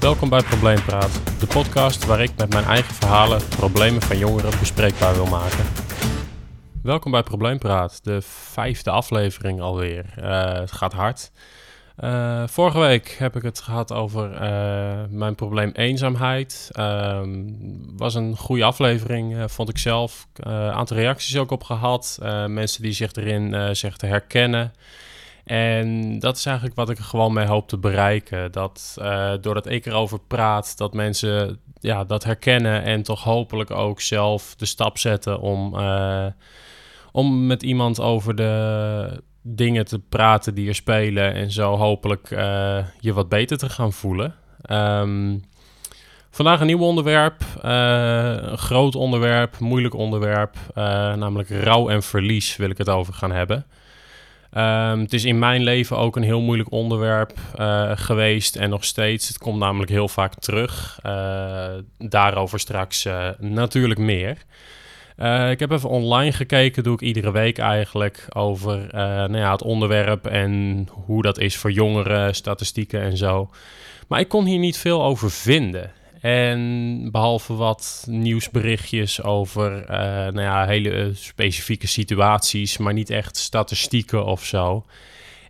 Welkom bij Probleempraat, de podcast waar ik met mijn eigen verhalen problemen van jongeren bespreekbaar wil maken. Welkom bij Probleempraat, de vijfde aflevering alweer. Uh, het gaat hard. Uh, vorige week heb ik het gehad over uh, mijn probleem eenzaamheid. Uh, was een goede aflevering, vond ik zelf. Een aantal reacties ook op gehad. mensen die zich erin te herkennen. En dat is eigenlijk wat ik er gewoon mee hoop te bereiken. Dat uh, doordat ik erover praat, dat mensen ja, dat herkennen en toch hopelijk ook zelf de stap zetten om, uh, om met iemand over de dingen te praten die er spelen en zo hopelijk uh, je wat beter te gaan voelen. Um, vandaag een nieuw onderwerp, een groot onderwerp, moeilijk onderwerp, namelijk rouw en verlies wil ik het over gaan hebben. Um, het is in mijn leven ook een heel moeilijk onderwerp uh, geweest en nog steeds. Het komt namelijk heel vaak terug. Uh, daarover straks uh, natuurlijk meer. ik heb even online gekeken, doe ik iedere week eigenlijk, over nou ja, het onderwerp en hoe dat is voor jongeren, statistieken en zo. Maar ik kon hier niet veel over vinden. En behalve wat nieuwsberichtjes over uh, nou ja, hele eh, specifieke situaties, maar niet echt statistieken of zo.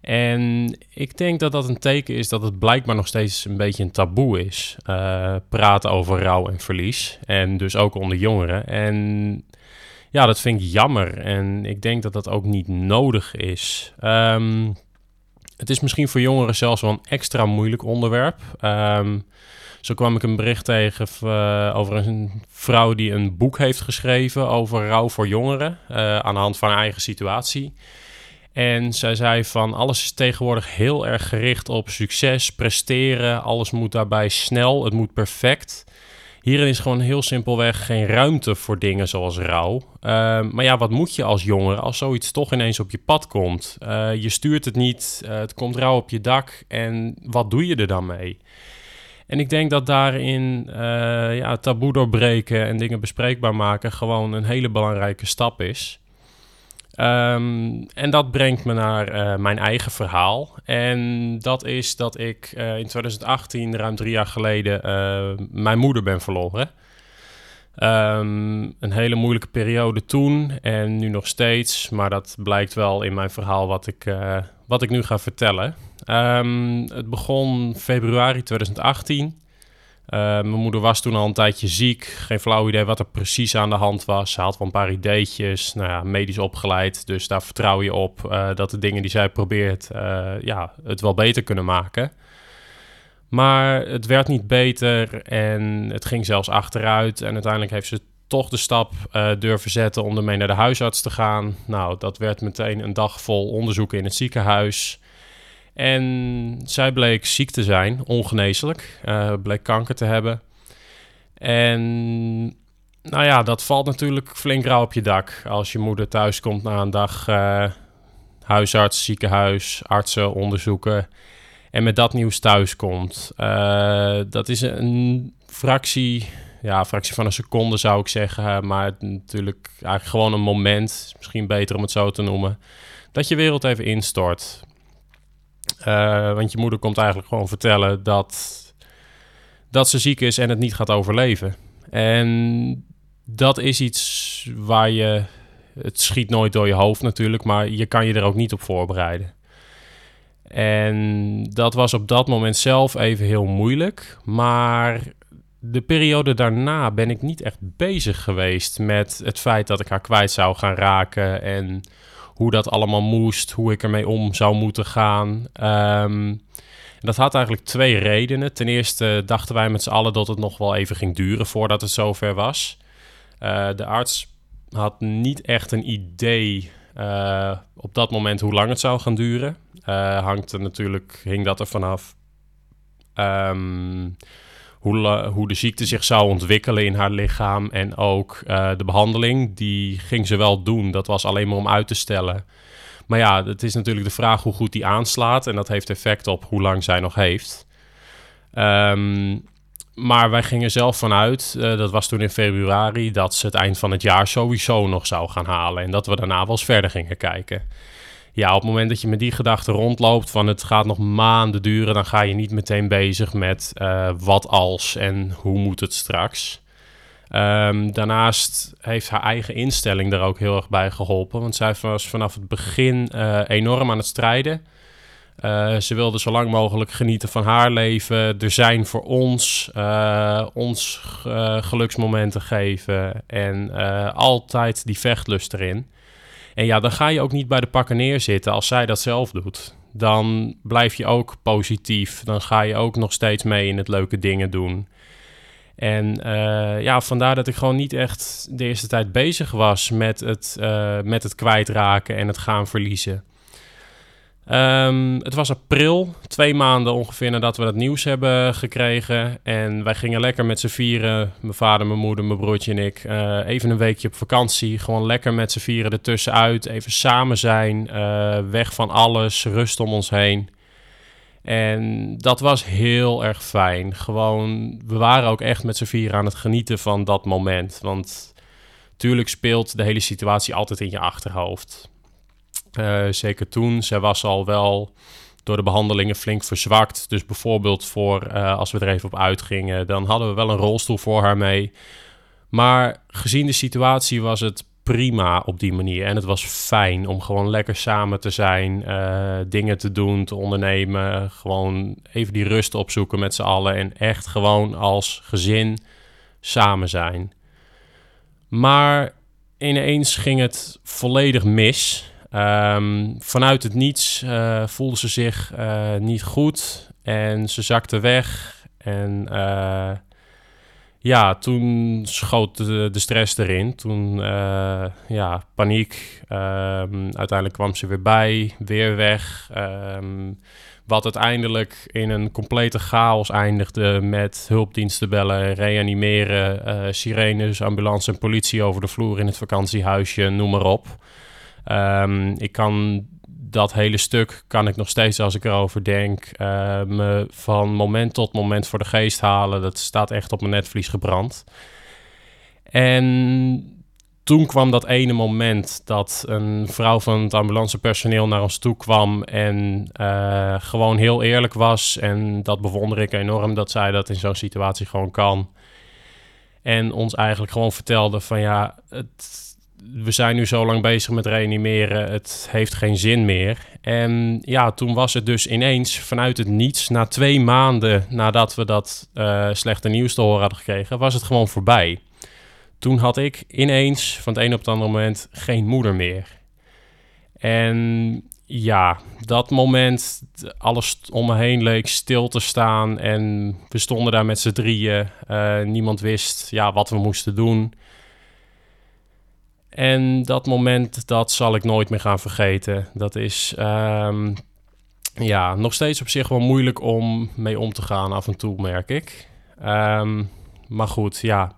En ik denk dat dat een teken is dat het blijkbaar nog steeds een beetje een taboe is. Uh, praten over rouw en verlies. En dus ook onder jongeren. En ja, dat vind ik jammer. En ik denk dat dat ook niet nodig is. Um, het is misschien voor jongeren zelfs wel een extra moeilijk onderwerp. Um, zo kwam ik een bericht tegen uh, over een vrouw die een boek heeft geschreven over rouw voor jongeren. Uh, aan de hand van haar eigen situatie. En zij zei van alles is tegenwoordig heel erg gericht op succes, presteren. Alles moet daarbij snel, het moet perfect. Hierin is gewoon heel simpelweg geen ruimte voor dingen zoals rouw. Uh, maar ja, wat moet je als jongere als zoiets toch ineens op je pad komt? Uh, je stuurt het niet, uh, het komt rouw op je dak en wat doe je er dan mee? En ik denk dat daarin uh, ja, taboe doorbreken en dingen bespreekbaar maken gewoon een hele belangrijke stap is. Um, en dat brengt me naar uh, mijn eigen verhaal. En dat is dat ik uh, in 2018, ruim drie jaar geleden, mijn moeder ben verloren. Um, een hele moeilijke periode toen en nu nog steeds. Maar dat blijkt wel in mijn verhaal wat ik, wat ik nu ga vertellen. Um, het begon februari 2018. Uh, mijn moeder was toen al een tijdje ziek. Geen flauw idee wat er precies aan de hand was. Ze had wel een paar ideetjes. Nou ja, medisch opgeleid. Dus daar vertrouw je op uh, dat de dingen die zij probeert... Uh, ja, het wel beter kunnen maken. Maar het werd niet beter en het ging zelfs achteruit. En uiteindelijk heeft ze toch de stap durven zetten om ermee naar de huisarts te gaan. Nou, dat werd meteen een dag vol onderzoeken in het ziekenhuis. En zij bleek ziek te zijn, ongeneeslijk. Uh, bleek kanker te hebben. En nou ja, dat valt natuurlijk flink rauw op je dak. Als je moeder thuis komt na een dag uh, huisarts, ziekenhuis, artsen, onderzoeken. En met dat nieuws thuis komt. Uh, dat is een fractie, ja, fractie van een seconde zou ik zeggen. Maar natuurlijk eigenlijk gewoon een moment, misschien beter om het zo te noemen. Dat je wereld even instort. Uh, want je moeder komt eigenlijk gewoon vertellen dat, dat ze ziek is en het niet gaat overleven. En dat is iets waar je. Het schiet nooit door je hoofd natuurlijk, maar je kan je er ook niet op voorbereiden. En dat was op dat moment zelf even heel moeilijk. Maar de periode daarna ben ik niet echt bezig geweest met het feit dat ik haar kwijt zou gaan raken. En hoe dat allemaal moest, hoe ik ermee om zou moeten gaan. Um, dat had eigenlijk twee redenen. Ten eerste dachten wij met z'n allen dat het nog wel even ging duren voordat het zover was. Uh, de arts had niet echt een idee uh, op dat moment hoe lang het zou gaan duren. Uh, hangt er natuurlijk, hing dat er vanaf. Um, hoe, de ziekte zich zou ontwikkelen in haar lichaam. En ook uh, de behandeling, die ging ze wel doen. Dat was alleen maar om uit te stellen. Maar ja, het is natuurlijk de vraag hoe goed die aanslaat. En dat heeft effect op hoe lang zij nog heeft. Um, maar wij gingen zelf vanuit, uh, dat was toen in februari, dat ze het eind van het jaar sowieso nog zou gaan halen. En dat we daarna wel eens verder gingen kijken. Ja, op het moment dat je met die gedachte rondloopt van het gaat nog maanden duren, dan ga je niet meteen bezig met uh, wat als en hoe moet het straks. Um, daarnaast heeft haar eigen instelling er ook heel erg bij geholpen, want zij was vanaf het begin uh, enorm aan het strijden. Uh, ze wilde zo lang mogelijk genieten van haar leven, er zijn voor ons, ons geluksmomenten geven en altijd die vechtlust erin. En ja, dan ga je ook niet bij de pakken neerzitten als zij dat zelf doet. Dan blijf je ook positief. Dan ga je ook nog steeds mee in het leuke dingen doen. En uh, ja, vandaar dat ik gewoon niet echt de eerste tijd bezig was met het, uh, met het kwijtraken en het gaan verliezen. Um, het was april, twee maanden ongeveer nadat we het nieuws hebben gekregen. En wij gingen lekker met z'n vieren, mijn vader, mijn moeder, mijn broertje en ik, uh, even een weekje op vakantie. Gewoon lekker met z'n vieren ertussenuit, even samen zijn, uh, weg van alles, rust om ons heen. En dat was heel erg fijn. Gewoon, we waren ook echt met z'n vieren aan het genieten van dat moment. Want tuurlijk speelt de hele situatie altijd in je achterhoofd. Uh, zeker toen. Zij was al wel door de behandelingen flink verzwakt. Dus bijvoorbeeld voor uh, als we er even op uitgingen, dan hadden we wel een rolstoel voor haar mee. Maar gezien de situatie was het prima op die manier. En het was fijn om gewoon lekker samen te zijn, uh, dingen te doen, te ondernemen. Gewoon even die rust opzoeken met z'n allen. En echt gewoon als gezin samen zijn. Maar ineens ging het volledig mis. Um, vanuit het niets uh, voelde ze zich uh, niet goed en ze zakte weg. En uh, ja, toen schoot de, stress erin. Toen, ja, paniek. Um, uiteindelijk kwam ze weer bij, weer weg. Um, wat uiteindelijk in een complete chaos eindigde met hulpdiensten bellen, reanimeren, sirenes, ambulance en politie over de vloer in het vakantiehuisje, noem maar op. Um, ik kan dat hele stuk, kan ik nog steeds als ik erover denk, uh, me van moment tot moment voor de geest halen. Dat staat echt op mijn netvlies gebrand. En toen kwam dat ene moment dat een vrouw van het ambulancepersoneel naar ons toe kwam en uh, gewoon heel eerlijk was. En dat bewonder ik enorm dat zij dat in zo'n situatie gewoon kan. En ons eigenlijk gewoon vertelde van ja, het, we zijn nu zo lang bezig met reanimeren, het heeft geen zin meer. En ja, toen was het dus ineens vanuit het niets, na twee maanden nadat we dat uh, slechte nieuws te horen hadden gekregen, was het gewoon voorbij. Toen had ik ineens van het een op het andere moment geen moeder meer. En ja, dat moment, alles om me heen leek stil te staan en we stonden daar met z'n drieën. Uh, niemand wist ja, wat we moesten doen. En dat moment, dat zal ik nooit meer gaan vergeten. Dat is um, ja, nog steeds op zich wel moeilijk om mee om te gaan af en toe, merk ik. Um, maar goed, ja,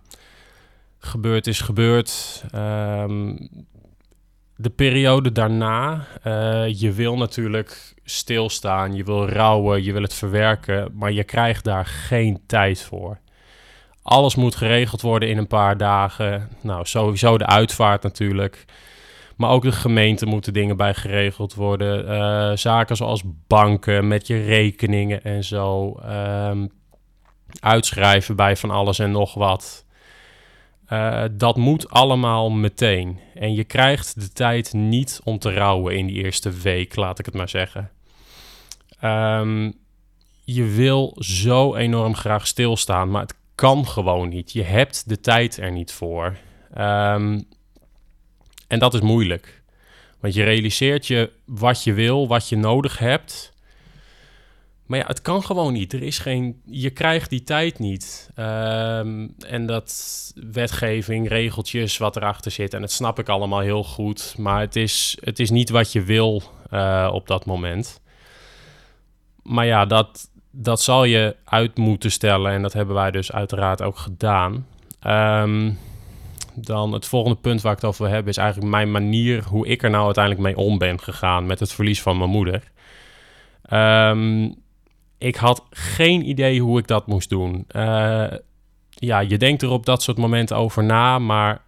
gebeurd is gebeurd. Um, de periode daarna, uh, je wil natuurlijk stilstaan, je wil rouwen, je wil het verwerken, maar je krijgt daar geen tijd voor. Alles moet geregeld worden in een paar dagen. Nou, sowieso de uitvaart natuurlijk. Maar ook de gemeente moeten dingen bij geregeld worden. Uh, zaken zoals banken met je rekeningen en zo. Um, uitschrijven bij van alles en nog wat. Uh, dat moet allemaal meteen. En je krijgt de tijd niet om te rouwen in die eerste week, laat ik het maar zeggen. Um, je wil zo enorm graag stilstaan, maar het kan gewoon niet. Je hebt de tijd er niet voor. Um, en dat is moeilijk. Want je realiseert je wat je wil, wat je nodig hebt. Maar ja, het kan gewoon niet. Er is geen. Je krijgt die tijd niet. Um, en dat wetgeving, regeltjes, wat erachter zit. En dat snap ik allemaal heel goed. Maar het is, het is niet wat je wil uh, op dat moment. Maar ja, dat, dat zal je uit moeten stellen. En dat hebben wij dus uiteraard ook gedaan. Um, dan het volgende punt waar ik het over wil hebben is eigenlijk mijn manier hoe ik er nou uiteindelijk mee om ben gegaan met het verlies van mijn moeder. Um, ik had geen idee hoe ik dat moest doen. Uh, ja, je denkt er op dat soort momenten over na, maar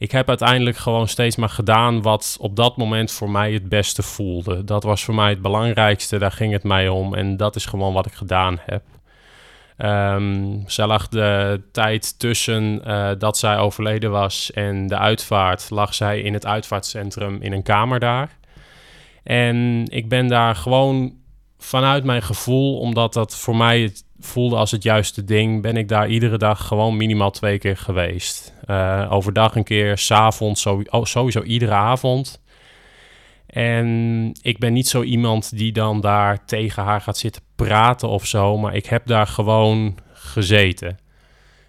ik heb uiteindelijk gewoon steeds maar gedaan wat op dat moment voor mij het beste voelde. Dat was voor mij het belangrijkste, daar ging het mij om en dat is gewoon wat ik gedaan heb. Um, zij lag de tijd tussen uh, dat zij overleden was en de uitvaart, lag zij in het uitvaartcentrum in een kamer daar. En ik ben daar gewoon vanuit mijn gevoel, omdat dat voor mij het voelde als het juiste ding, ben ik daar iedere dag gewoon minimaal twee keer geweest. Uh, overdag een keer, s'avonds oh, sowieso iedere avond. En ik ben niet zo iemand die dan daar tegen haar gaat zitten praten of zo, maar ik heb daar gewoon gezeten.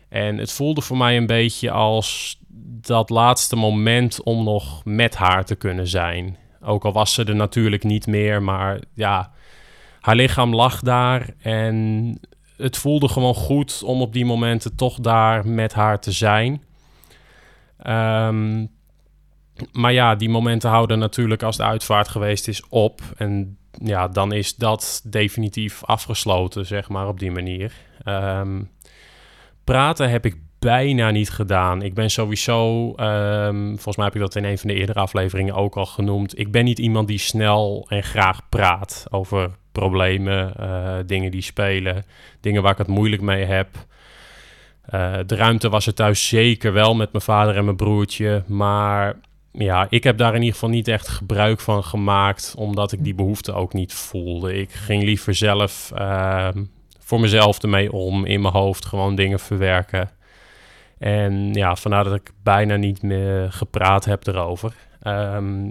En het voelde voor mij een beetje als dat laatste moment om nog met haar te kunnen zijn. Ook al was ze er natuurlijk niet meer, maar ja, haar lichaam lag daar en het voelde gewoon goed om op die momenten toch daar met haar te zijn. Um, maar ja, die momenten houden natuurlijk als de uitvaart geweest is op. En ja, dan is dat definitief afgesloten, zeg maar, op die manier. Um, praten heb ik bijna niet gedaan. Ik ben sowieso, um, volgens mij heb ik dat in een van de eerdere afleveringen ook al genoemd. Ik ben niet iemand die snel en graag praat over problemen, uh, dingen die spelen, dingen waar ik het moeilijk mee heb. Uh, de ruimte was er thuis zeker wel met mijn vader en mijn broertje, maar ja, ik heb daar in ieder geval niet echt gebruik van gemaakt, omdat ik die behoefte ook niet voelde. Ik ging liever zelf uh, voor mezelf ermee om, in mijn hoofd gewoon dingen verwerken. En ja, vandaar dat ik bijna niet meer gepraat heb erover. Um,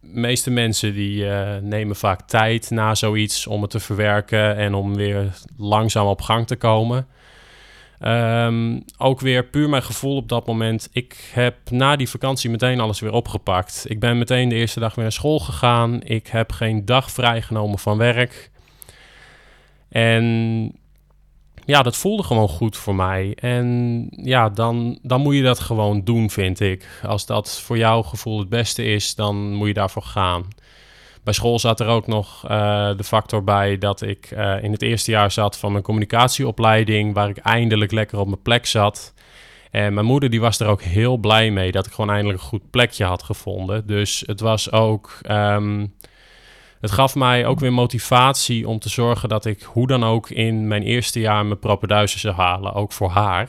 meeste mensen die uh, nemen vaak tijd na zoiets om het te verwerken en om weer langzaam op gang te komen. Um, ook weer puur mijn gevoel op dat moment. Ik heb na die vakantie meteen alles weer opgepakt. Ik ben meteen de eerste dag weer naar school gegaan. Ik heb geen dag vrijgenomen van werk. En ja, dat voelde gewoon goed voor mij. En ja, dan, dan moet je dat gewoon doen, vind ik. Als dat voor jouw gevoel het beste is, dan moet je daarvoor gaan. Bij school zat er ook nog uh, de factor bij dat ik uh, in het eerste jaar zat van mijn communicatieopleiding, waar ik eindelijk lekker op mijn plek zat. En mijn moeder die was er ook heel blij mee dat ik gewoon eindelijk een goed plekje had gevonden. Dus het was ook. Um, het gaf mij ook weer motivatie om te zorgen dat ik hoe dan ook in mijn eerste jaar mijn propenduizen zou halen, ook voor haar.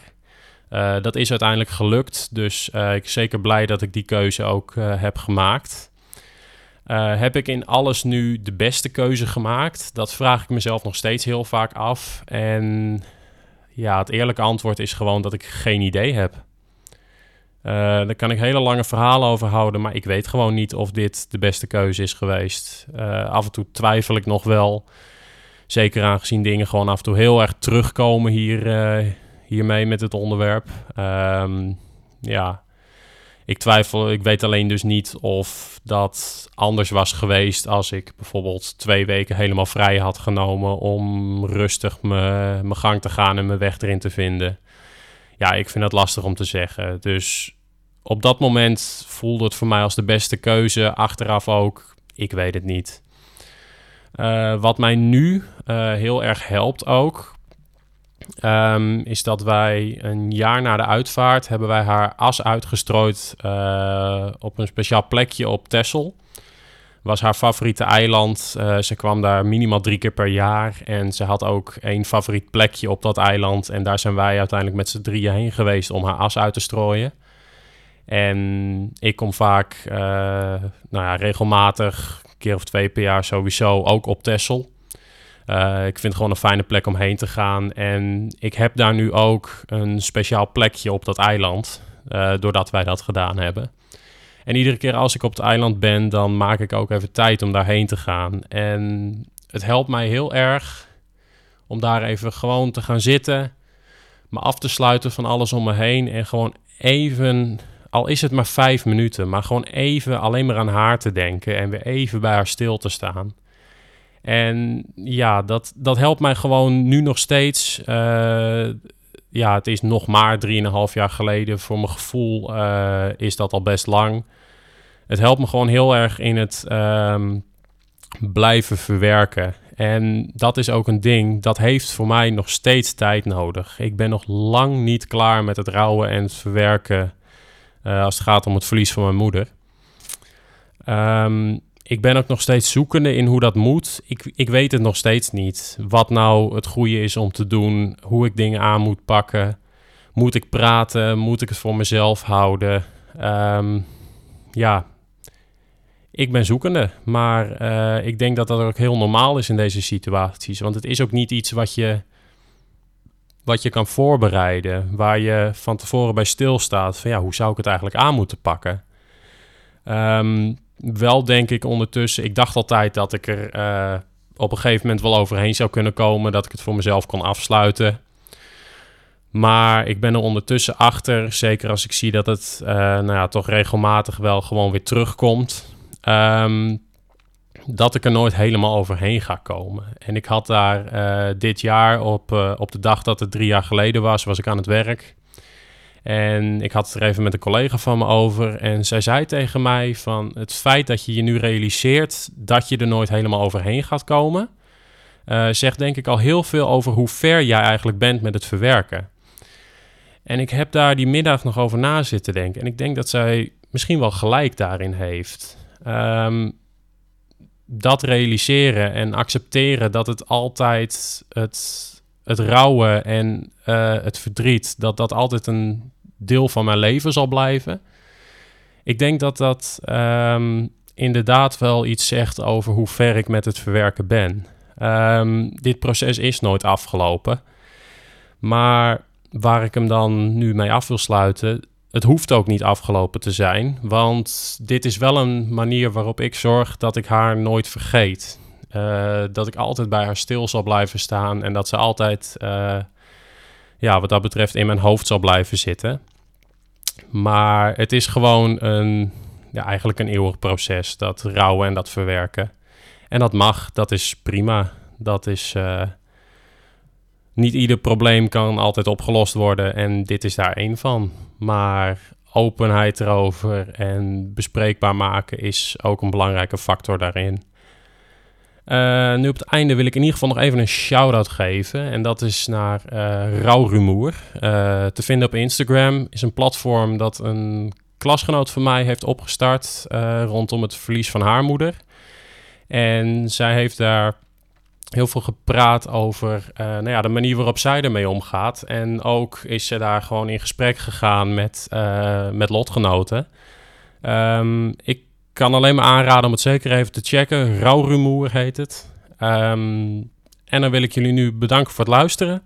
Uh, dat is uiteindelijk gelukt, dus ik ben zeker blij dat ik die keuze ook heb gemaakt. Heb ik in alles nu de beste keuze gemaakt? Dat vraag ik mezelf nog steeds heel vaak af. En ja, het eerlijke antwoord is gewoon dat ik geen idee heb. Uh, daar kan ik hele lange verhalen over houden, maar ik weet gewoon niet of dit de beste keuze is geweest. Uh, af en toe twijfel ik nog wel. Zeker aangezien dingen gewoon af en toe heel erg terugkomen hier, hiermee met het onderwerp. Um, ja, ik twijfel, ik weet alleen dus niet of dat anders was geweest als ik bijvoorbeeld twee weken helemaal vrij had genomen om rustig mijn gang te gaan en mijn weg erin te vinden. Ja, ik vind dat lastig om te zeggen. Dus op dat moment voelde het voor mij als de beste keuze. Achteraf ook, ik weet het niet. Uh, wat mij nu uh, heel erg helpt ook, Um, is dat wij een jaar na de uitvaart hebben wij haar as uitgestrooid uh, op een speciaal plekje op Texel. Was haar favoriete eiland. Uh, ze kwam daar minimaal drie keer per jaar. En ze had ook één favoriet plekje op dat eiland. En daar zijn wij uiteindelijk met z'n drieën heen geweest om haar as uit te strooien. En ik kom vaak, uh, nou ja, regelmatig, een keer of twee per jaar sowieso, ook op Texel. Uh, ik vind het gewoon een fijne plek om heen te gaan. En ik heb daar nu ook een speciaal plekje op dat eiland, doordat wij dat gedaan hebben. En iedere keer als ik op het eiland ben, dan maak ik ook even tijd om daarheen te gaan. En het helpt mij heel erg om daar even gewoon te gaan zitten, me af te sluiten van alles om me heen en gewoon even, al is het maar vijf minuten, maar gewoon even alleen maar aan haar te denken en weer even bij haar stil te staan. En ja, dat, dat helpt mij gewoon nu nog steeds. Uh, ja, het is nog maar 3,5 jaar geleden. Voor mijn gevoel uh, is dat al best lang. Het helpt me gewoon heel erg in het um, blijven verwerken. En dat is ook een ding, dat heeft voor mij nog steeds tijd nodig. Ik ben nog lang niet klaar met het rouwen en het verwerken als het gaat om het verlies van mijn moeder. Um, ik ben ook nog steeds zoekende in hoe dat moet. Ik, ik weet het nog steeds niet. Wat nou het goede is om te doen. Hoe ik dingen aan moet pakken. Moet ik praten? Moet ik het voor mezelf houden? Ehm, ja, ik ben zoekende. Maar eh, ik denk dat dat ook heel normaal is in deze situaties. Want het is ook niet iets wat je, wat je kan voorbereiden. Waar je van tevoren bij stilstaat. Van ja, hoe zou ik het eigenlijk aan moeten pakken? Um, wel denk ik ondertussen, ik dacht altijd dat ik er uh, op een gegeven moment wel overheen zou kunnen komen, dat ik het voor mezelf kon afsluiten. Maar ik ben er ondertussen achter, zeker als ik zie dat het uh, nou ja, toch regelmatig wel gewoon weer terugkomt, um, dat ik er nooit helemaal overheen ga komen. En ik had daar uh, dit jaar op, op de dag dat het drie jaar geleden was, was ik aan het werk. En ik had het er even met een collega van me over. En zij zei tegen mij van het feit dat je je nu realiseert dat je er nooit helemaal overheen gaat komen. Uh, zegt denk ik al heel veel over hoe ver jij eigenlijk bent met het verwerken. En ik heb daar die middag nog over na zitten denken. En ik denk dat zij misschien wel gelijk daarin heeft. Um, dat realiseren en accepteren dat het altijd het, het rouwen en uh, het verdriet, dat dat altijd een deel van mijn leven zal blijven. Ik denk dat dat um, inderdaad wel iets zegt over hoe ver ik met het verwerken ben. Um, dit proces is nooit afgelopen. Maar waar ik hem dan nu mee af wil sluiten, het hoeft ook niet afgelopen te zijn. Want dit is wel een manier waarop ik zorg dat ik haar nooit vergeet. Uh, dat ik altijd bij haar stil zal blijven staan en dat ze altijd, uh, ja, wat dat betreft, in mijn hoofd zal blijven zitten. Maar het is gewoon een, ja, eigenlijk een eeuwig proces, dat rouwen en dat verwerken. En dat mag, dat is prima. Dat is. Uh, niet ieder probleem kan altijd opgelost worden en dit is daar één van. Maar openheid erover en bespreekbaar maken is ook een belangrijke factor daarin. Uh, nu op het einde wil ik in ieder geval nog even een shout-out geven. En dat is naar uh, Rauwrumoer. Uh, te vinden op Instagram is een platform dat een klasgenoot van mij heeft opgestart rondom het verlies van haar moeder. En zij heeft daar heel veel gepraat over nou ja, de manier waarop zij ermee omgaat. En ook is ze daar gewoon in gesprek gegaan met, met lotgenoten. Um, ik kan alleen maar aanraden om het zeker even te checken. Rauwrumoer heet het. Um, en dan wil ik jullie nu bedanken voor het luisteren.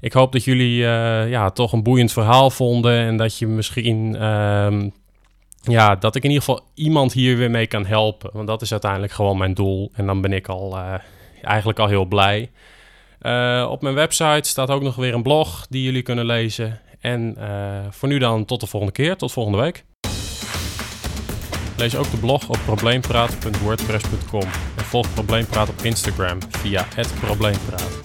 Ik hoop dat jullie uh, ja, toch een boeiend verhaal vonden en dat je misschien, um, ja, dat ik in ieder geval iemand hier weer mee kan helpen. Want dat is uiteindelijk gewoon mijn doel. En dan ben ik al uh, eigenlijk al heel blij. Uh, op mijn website staat ook nog weer een blog die jullie kunnen lezen. En voor nu dan tot de volgende keer, tot volgende week. Lees ook de blog op probleempraat.wordpress.com en volg Probleempraat op Instagram via @probleempraat.